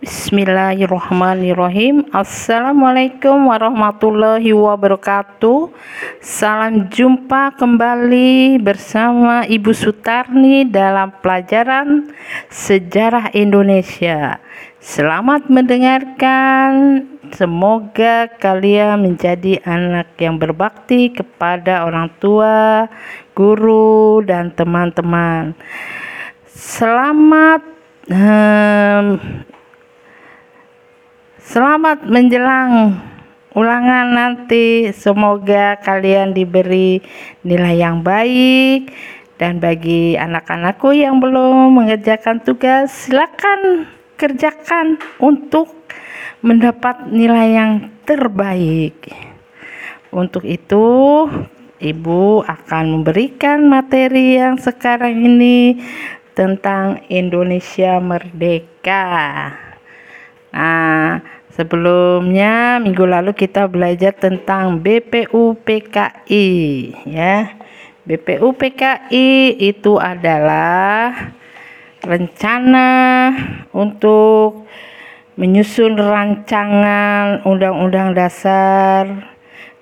Bismillahirrahmanirrahim. Assalamualaikum warahmatullahi wabarakatuh. Salam jumpa kembali bersama Ibu Sutarni dalam pelajaran Sejarah Indonesia. Selamat mendengarkan. Semoga kalian menjadi anak yang berbakti kepada orang tua, guru, dan teman-teman. Selamat Selamat menjelang ulangan nanti. Semoga kalian diberi nilai yang baik. Dan bagi anak-anakku yang belum mengerjakan tugas, silakan kerjakan untuk mendapat nilai yang terbaik. Untuk itu, Ibu akan memberikan materi yang sekarang ini tentang Indonesia Merdeka. Nah, Sebelumnya minggu lalu kita belajar tentang BPUPKI ya. BPUPKI itu adalah rencana untuk menyusun rancangan undang-undang dasar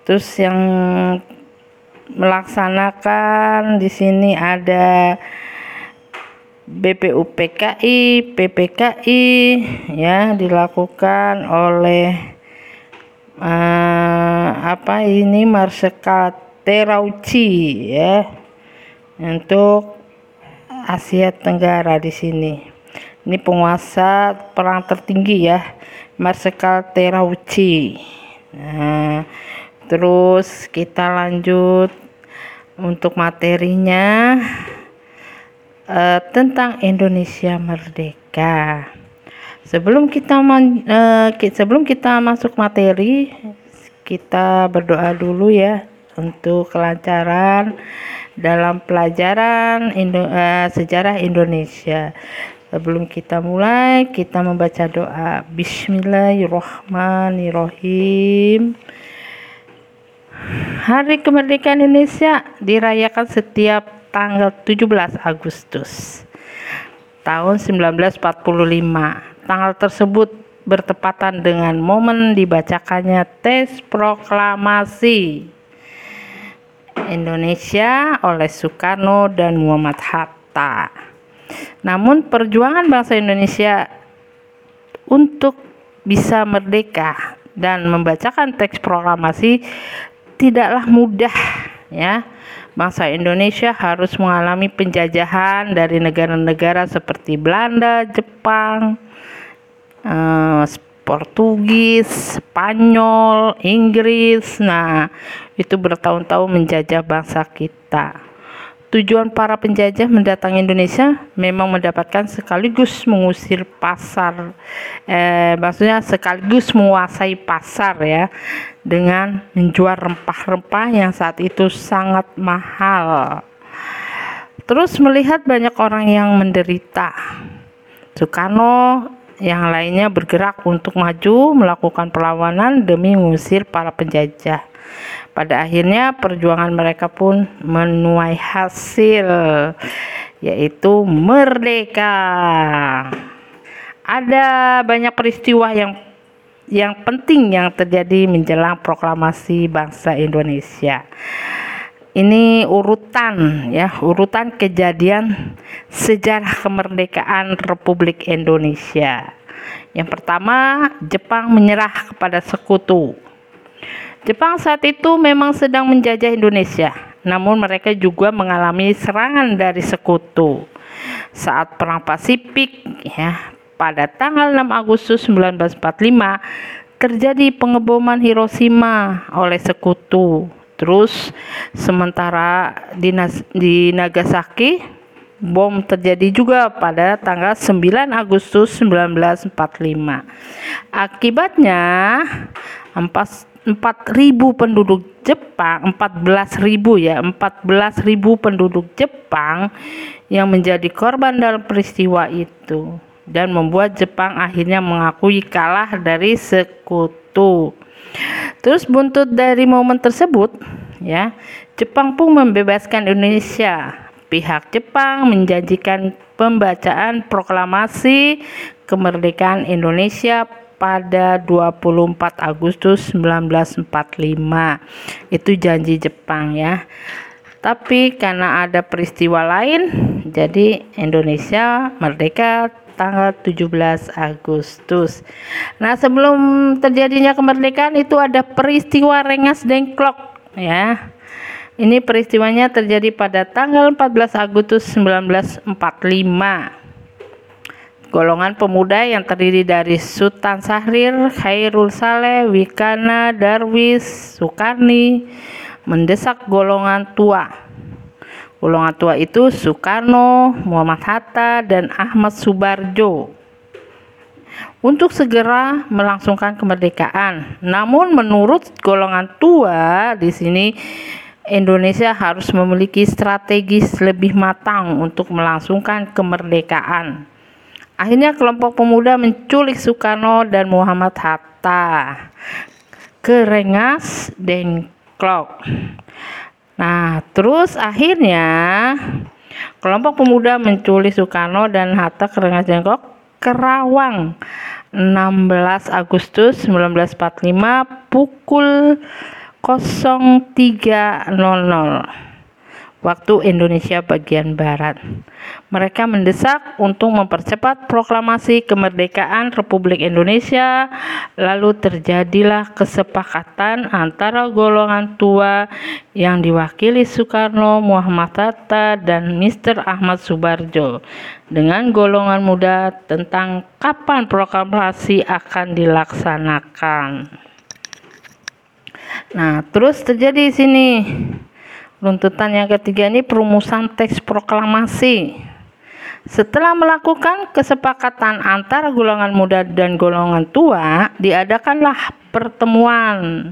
terus yang melaksanakan di sini ada BPUPKI, PPKI ya dilakukan oleh uh, apa ini Marsikal Terauchi ya untuk Asia Tenggara di sini. Ini penguasa perang tertinggi ya, Marsikal Terauchi. Nah, terus kita lanjut untuk materinya uh, tentang Indonesia merdeka. Sebelum kita man, uh, sebelum kita masuk materi, kita berdoa dulu ya untuk kelancaran dalam pelajaran Indo, uh, sejarah Indonesia. Sebelum kita mulai, kita membaca doa. Bismillahirrahmanirrahim. Hari kemerdekaan Indonesia dirayakan setiap tanggal 17 Agustus tahun 1945. Tanggal tersebut bertepatan dengan momen dibacakannya tes proklamasi Indonesia oleh Soekarno dan Muhammad Hatta. Namun perjuangan bangsa Indonesia untuk bisa merdeka dan membacakan teks proklamasi tidaklah mudah ya bangsa Indonesia harus mengalami penjajahan dari negara-negara seperti Belanda, Jepang, eh, Portugis, Spanyol, Inggris. Nah, itu bertahun-tahun menjajah bangsa kita. Tujuan para penjajah mendatangi Indonesia memang mendapatkan sekaligus mengusir pasar, eh, maksudnya sekaligus menguasai pasar ya, dengan menjual rempah-rempah yang saat itu sangat mahal. Terus melihat banyak orang yang menderita, Soekarno yang lainnya bergerak untuk maju melakukan perlawanan demi mengusir para penjajah. Pada akhirnya perjuangan mereka pun menuai hasil yaitu merdeka. Ada banyak peristiwa yang yang penting yang terjadi menjelang proklamasi bangsa Indonesia. Ini urutan ya, urutan kejadian sejarah kemerdekaan Republik Indonesia. Yang pertama, Jepang menyerah kepada sekutu Jepang saat itu memang sedang menjajah Indonesia, namun mereka juga mengalami serangan dari sekutu. Saat Perang Pasifik ya, pada tanggal 6 Agustus 1945 terjadi pengeboman Hiroshima oleh sekutu. Terus sementara di, di Nagasaki bom terjadi juga pada tanggal 9 Agustus 1945. Akibatnya 4.000 penduduk Jepang, 14.000 ya, 14.000 penduduk Jepang yang menjadi korban dalam peristiwa itu dan membuat Jepang akhirnya mengakui kalah dari sekutu. Terus buntut dari momen tersebut, ya, Jepang pun membebaskan Indonesia pihak Jepang menjanjikan pembacaan proklamasi kemerdekaan Indonesia pada 24 Agustus 1945. Itu janji Jepang ya. Tapi karena ada peristiwa lain, jadi Indonesia merdeka tanggal 17 Agustus. Nah, sebelum terjadinya kemerdekaan itu ada peristiwa Rengas Dengklok ya. Ini peristiwanya terjadi pada tanggal 14 Agustus 1945. Golongan pemuda yang terdiri dari Sultan Syahrir, Khairul Saleh, Wikana, Darwis, Sukarni mendesak golongan tua. Golongan tua itu Soekarno, Muhammad Hatta, dan Ahmad Subarjo untuk segera melangsungkan kemerdekaan. Namun menurut golongan tua di sini Indonesia harus memiliki strategis lebih matang untuk melangsungkan kemerdekaan. Akhirnya kelompok pemuda menculik Soekarno dan Muhammad Hatta. Ke Rengas Dengklok. Nah, terus akhirnya kelompok pemuda menculik Soekarno dan Hatta ke Rengas Dengklok Kerawang. 16 Agustus 1945 pukul 03.00 waktu Indonesia bagian Barat. Mereka mendesak untuk mempercepat proklamasi kemerdekaan Republik Indonesia, lalu terjadilah kesepakatan antara golongan tua yang diwakili Soekarno, Muhammad Hatta, dan Mr. Ahmad Subarjo dengan golongan muda tentang kapan proklamasi akan dilaksanakan. Nah, terus terjadi di sini runtutan yang ketiga ini perumusan teks proklamasi. Setelah melakukan kesepakatan antara golongan muda dan golongan tua, diadakanlah pertemuan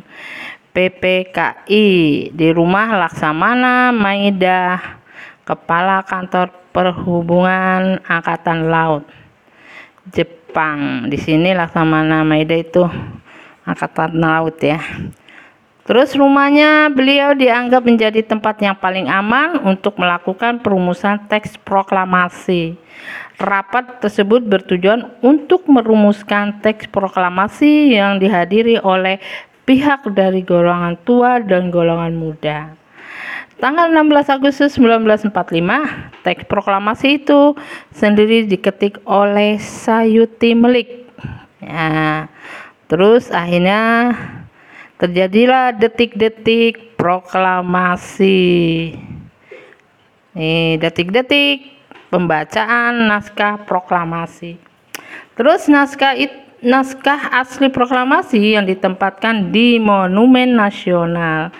PPKI di rumah Laksamana Maida, Kepala Kantor Perhubungan Angkatan Laut Jepang. Di sini Laksamana Maida itu Angkatan Laut ya. Terus rumahnya beliau dianggap menjadi tempat yang paling aman untuk melakukan perumusan teks proklamasi. Rapat tersebut bertujuan untuk merumuskan teks proklamasi yang dihadiri oleh pihak dari golongan tua dan golongan muda. Tanggal 16 Agustus 1945, teks proklamasi itu sendiri diketik oleh Sayuti Melik. Ya, terus akhirnya terjadilah detik-detik proklamasi. Nih, detik-detik pembacaan naskah proklamasi. Terus naskah it, naskah asli proklamasi yang ditempatkan di Monumen Nasional.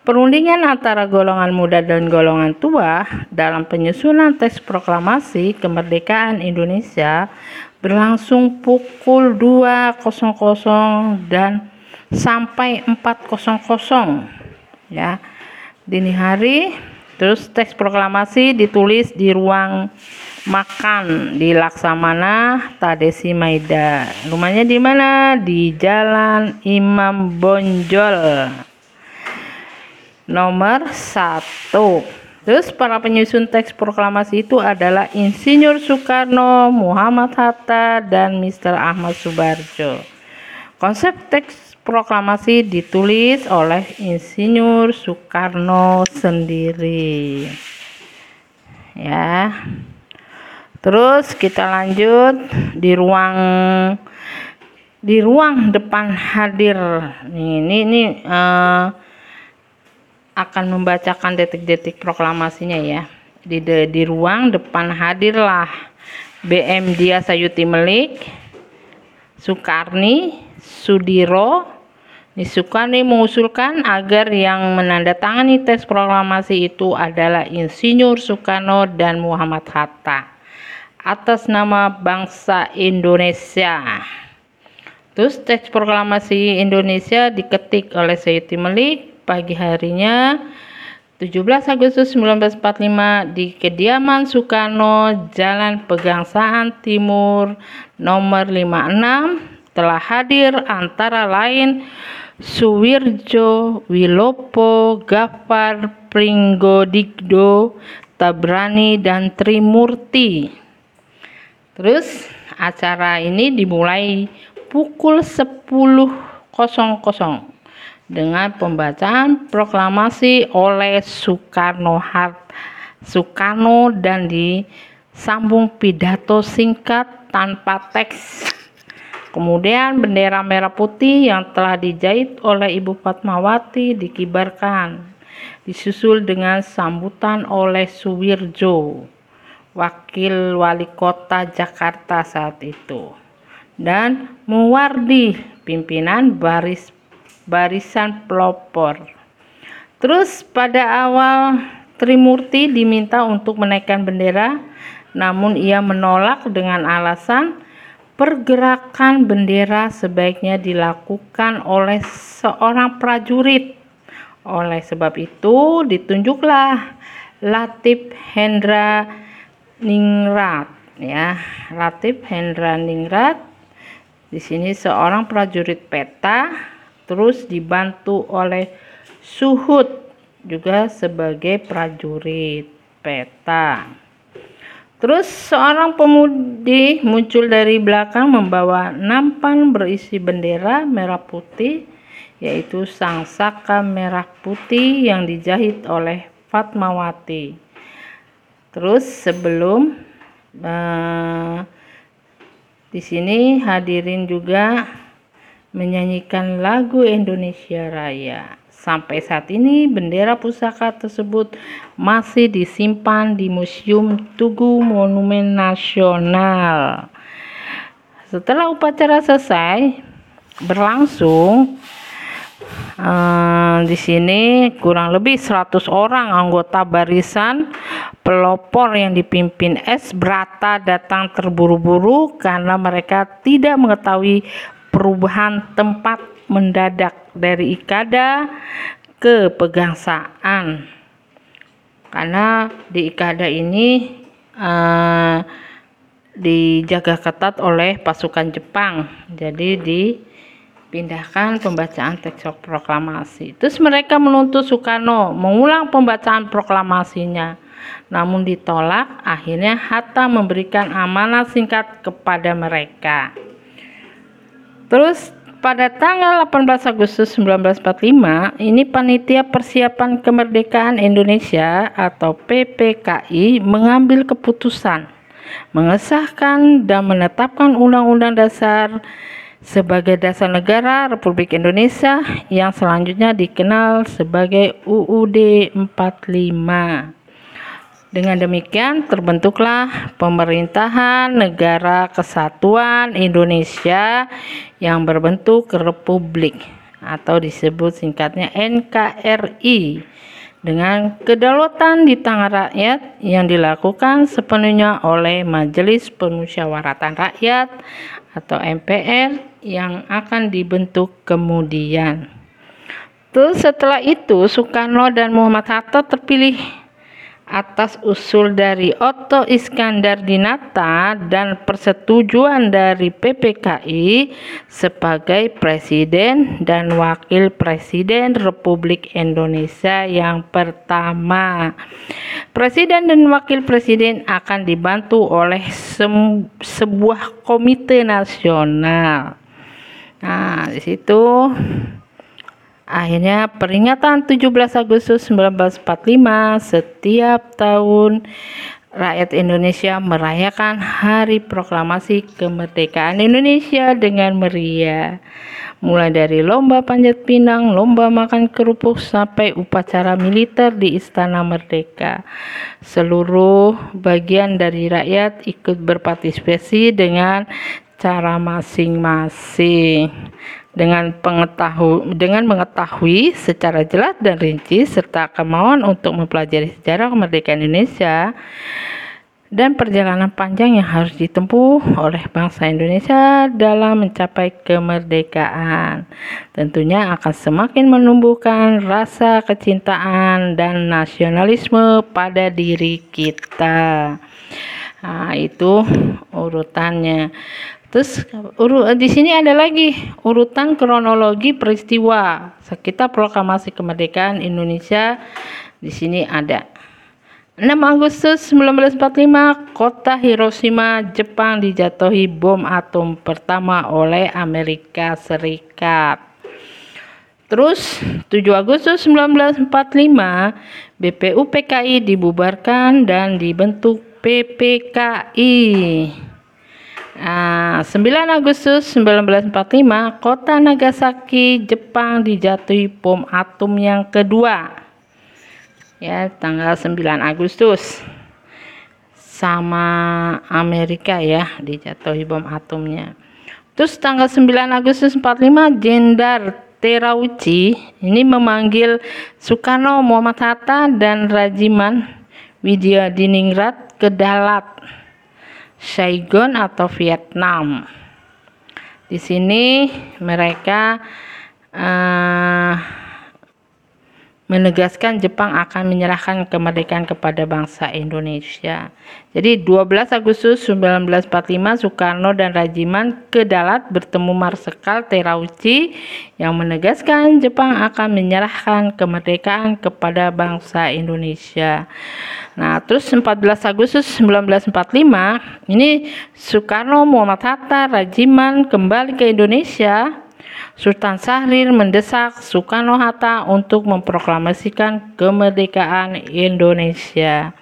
Perundingan antara golongan muda dan golongan tua dalam penyusunan teks proklamasi kemerdekaan Indonesia berlangsung pukul 2.00 dan sampai 400 ya dini hari terus teks proklamasi ditulis di ruang makan di Laksamana Tadesi Maida rumahnya di mana di Jalan Imam Bonjol nomor satu Terus para penyusun teks proklamasi itu adalah Insinyur Soekarno, Muhammad Hatta, dan Mr. Ahmad Subarjo. Konsep teks proklamasi ditulis oleh Insinyur Soekarno sendiri. Ya. Terus kita lanjut di ruang di ruang depan hadir. Nih, ini ini uh, akan membacakan detik-detik proklamasinya ya. Di de, di ruang depan hadirlah BM Dia Sayuti Melik, Soekarni, Sudiro Nisukani mengusulkan agar yang menandatangani teks proklamasi itu adalah Insinyur Soekarno dan Muhammad Hatta atas nama bangsa Indonesia. Terus teks proklamasi Indonesia diketik oleh Sayyidi Melik pagi harinya 17 Agustus 1945 di kediaman Soekarno Jalan Pegangsaan Timur nomor 56 telah hadir antara lain Suwirjo Wilopo Gafar Pringgodikdo Tabrani dan Trimurti. Terus acara ini dimulai pukul 10.00 dengan pembacaan proklamasi oleh Soekarno Hatta Soekarno dan disambung pidato singkat tanpa teks. Kemudian bendera merah putih yang telah dijahit oleh Ibu Fatmawati dikibarkan, disusul dengan sambutan oleh Suwirjo, wakil wali kota Jakarta saat itu, dan Muwardi, pimpinan baris barisan pelopor. Terus pada awal Trimurti diminta untuk menaikkan bendera, namun ia menolak dengan alasan pergerakan bendera sebaiknya dilakukan oleh seorang prajurit. Oleh sebab itu, ditunjuklah Latif Hendra Ningrat ya. Latif Hendra Ningrat di sini seorang prajurit peta terus dibantu oleh Suhud juga sebagai prajurit peta. Terus seorang pemudi muncul dari belakang membawa nampan berisi bendera merah putih yaitu sang saka merah putih yang dijahit oleh Fatmawati. Terus sebelum uh, di sini hadirin juga menyanyikan lagu Indonesia Raya. Sampai saat ini bendera pusaka tersebut masih disimpan di Museum Tugu Monumen Nasional. Setelah upacara selesai berlangsung Uh, di sini kurang lebih 100 orang anggota barisan pelopor yang dipimpin S Brata datang terburu-buru karena mereka tidak mengetahui perubahan tempat mendadak dari ikada ke pegangsaan. Karena di ikada ini uh, dijaga ketat oleh pasukan Jepang. Jadi dipindahkan pembacaan teks proklamasi. Terus mereka menuntut Soekarno mengulang pembacaan proklamasinya. Namun ditolak akhirnya Hatta memberikan amanah singkat kepada mereka. Terus pada tanggal 18 Agustus 1945, ini Panitia Persiapan Kemerdekaan Indonesia atau PPKI mengambil keputusan mengesahkan dan menetapkan Undang-Undang Dasar sebagai dasar negara Republik Indonesia yang selanjutnya dikenal sebagai UUD 45. Dengan demikian terbentuklah pemerintahan negara kesatuan Indonesia yang berbentuk republik atau disebut singkatnya NKRI dengan kedaulatan di tangan rakyat yang dilakukan sepenuhnya oleh Majelis Permusyawaratan Rakyat atau MPR yang akan dibentuk kemudian. Terus setelah itu Soekarno dan Muhammad Hatta terpilih atas usul dari Otto Iskandar Dinata dan persetujuan dari PPKI sebagai Presiden dan Wakil Presiden Republik Indonesia yang pertama. Presiden dan Wakil Presiden akan dibantu oleh sebuah komite nasional. Nah, di situ Akhirnya peringatan 17 Agustus 1945 setiap tahun rakyat Indonesia merayakan Hari Proklamasi Kemerdekaan Indonesia dengan meriah. Mulai dari lomba panjat pinang, lomba makan kerupuk sampai upacara militer di Istana Merdeka. Seluruh bagian dari rakyat ikut berpartisipasi dengan cara masing-masing dengan pengetahu dengan mengetahui secara jelas dan rinci serta kemauan untuk mempelajari sejarah kemerdekaan Indonesia dan perjalanan panjang yang harus ditempuh oleh bangsa Indonesia dalam mencapai kemerdekaan. Tentunya akan semakin menumbuhkan rasa kecintaan dan nasionalisme pada diri kita. Nah, itu urutannya. Terus di sini ada lagi urutan kronologi peristiwa sekitar proklamasi kemerdekaan Indonesia di sini ada. 6 Agustus 1945, kota Hiroshima, Jepang dijatuhi bom atom pertama oleh Amerika Serikat. Terus 7 Agustus 1945, BPUPKI dibubarkan dan dibentuk PPKI. Nah, 9 Agustus 1945, kota Nagasaki, Jepang dijatuhi bom atom yang kedua. Ya tanggal 9 Agustus. Sama Amerika ya dijatuhi bom atomnya. Terus tanggal 9 Agustus 45 Jenderal Terauchi ini memanggil Soekarno Muhammad Hatta dan Rajiman Widya Diningrat ke Dalat Saigon atau Vietnam. Di sini mereka uh, menegaskan Jepang akan menyerahkan kemerdekaan kepada bangsa Indonesia. Jadi 12 Agustus 1945 Soekarno dan Rajiman ke Dalat bertemu Marsekal Terauchi yang menegaskan Jepang akan menyerahkan kemerdekaan kepada bangsa Indonesia. Nah, terus 14 Agustus 1945 ini Soekarno Muhammad Hatta Rajiman kembali ke Indonesia Sultan Syahrir mendesak Soekarno-Hatta untuk memproklamasikan kemerdekaan Indonesia.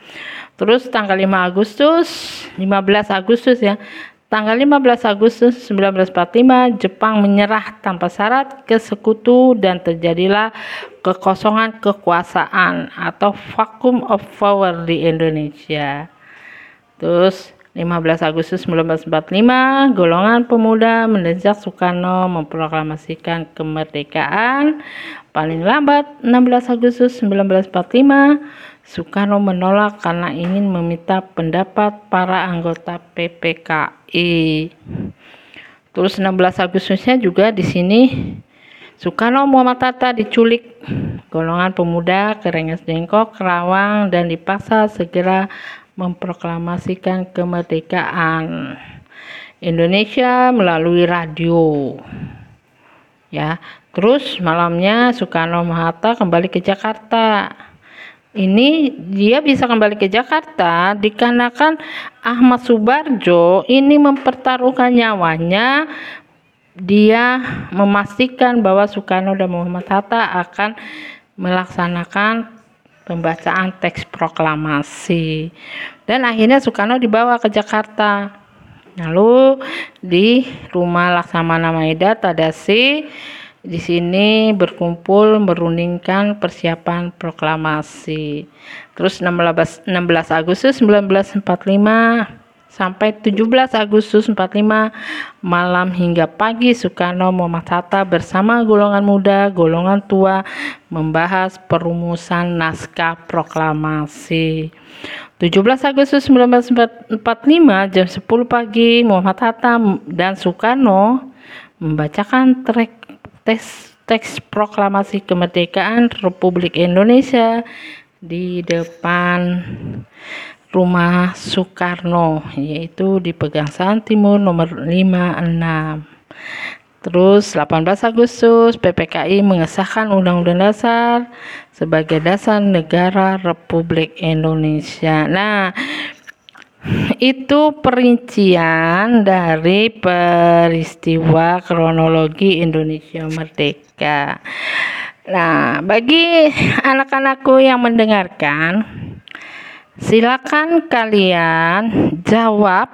Terus tanggal 5 Agustus, 15 Agustus ya, tanggal 15 Agustus 1945 Jepang menyerah tanpa syarat ke sekutu dan terjadilah kekosongan kekuasaan atau vacuum of power di Indonesia. Terus 15 Agustus 1945, golongan pemuda mendesak Soekarno memproklamasikan kemerdekaan. Paling lambat 16 Agustus 1945, Soekarno menolak karena ingin meminta pendapat para anggota PPKI. Terus 16 Agustusnya juga di sini Soekarno Muhammad Hatta diculik golongan pemuda ke Rengas Dengkok, Kerawang dan dipaksa segera memproklamasikan kemerdekaan Indonesia melalui radio. Ya, terus malamnya Soekarno Hatta kembali ke Jakarta. Ini dia bisa kembali ke Jakarta dikarenakan Ahmad Subarjo ini mempertaruhkan nyawanya dia memastikan bahwa Soekarno dan Muhammad Hatta akan melaksanakan pembacaan teks proklamasi. Dan akhirnya Soekarno dibawa ke Jakarta. Lalu di rumah Laksamana Maeda Tadasi di sini berkumpul merundingkan persiapan proklamasi. Terus 16, 16 Agustus 1945 sampai 17 Agustus 45 malam hingga pagi Soekarno Muhammad Hatta bersama golongan muda, golongan tua membahas perumusan naskah proklamasi. 17 Agustus 1945 jam 10 pagi Muhammad Hatta dan Soekarno membacakan trek teks teks proklamasi kemerdekaan Republik Indonesia di depan rumah Soekarno yaitu di Pegangsaan Timur nomor 56. Terus 18 Agustus PPKI mengesahkan Undang-Undang Dasar sebagai dasar negara Republik Indonesia. Nah, itu perincian dari peristiwa kronologi Indonesia Merdeka. Nah, bagi anak-anakku yang mendengarkan, Silakan kalian jawab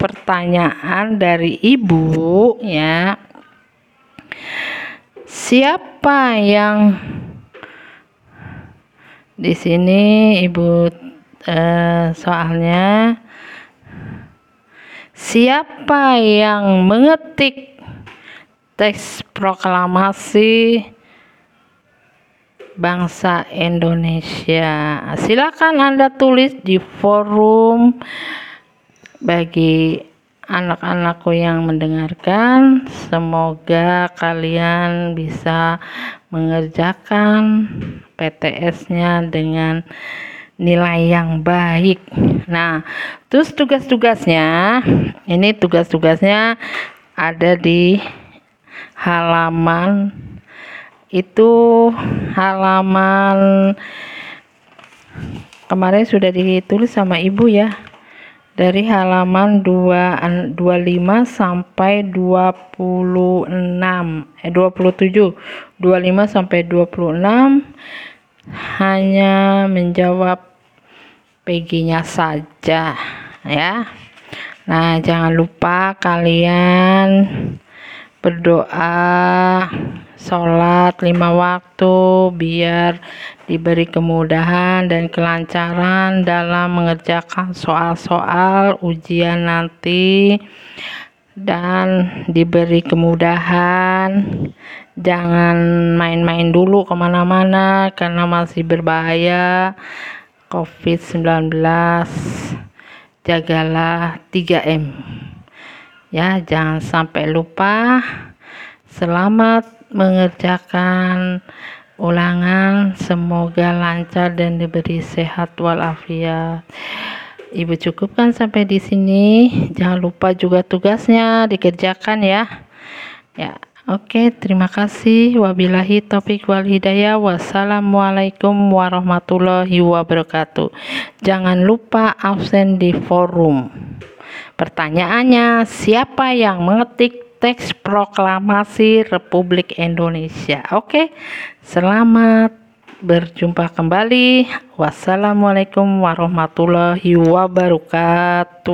pertanyaan dari ibu ya. Siapa yang di sini ibu eh, soalnya siapa yang mengetik teks proklamasi bangsa Indonesia. Silakan Anda tulis di forum bagi anak-anakku yang mendengarkan. Semoga kalian bisa mengerjakan PTS-nya dengan nilai yang baik. Nah, terus tugas-tugasnya, ini tugas-tugasnya ada di halaman itu halaman kemarin sudah ditulis sama ibu ya. Dari halaman 2, 25 sampai 26 eh 27 25 sampai 26 hanya menjawab PG-nya saja ya. Nah jangan lupa kalian berdoa sholat lima waktu biar diberi kemudahan dan kelancaran dalam mengerjakan soal-soal ujian nanti dan diberi kemudahan. Jangan main-main dulu ke mana-mana karena masih berbahaya. COVID-19 jagalah 3M ya jangan sampai lupa. Selamat mengerjakan ulangan. Semoga lancar dan diberi sehat walafiat. Ibu cukupkan sampai di sini. Jangan lupa juga tugasnya dikerjakan ya. Ya, oke, terima kasih. Wabillahi taufik wal hidayah. Wassalamualaikum warahmatullahi wabarakatuh. Jangan lupa absen di forum. Pertanyaannya, siapa yang mengetik teks proklamasi Republik Indonesia. Oke, selamat berjumpa kembali. Wassalamualaikum warahmatullahi wabarakatuh.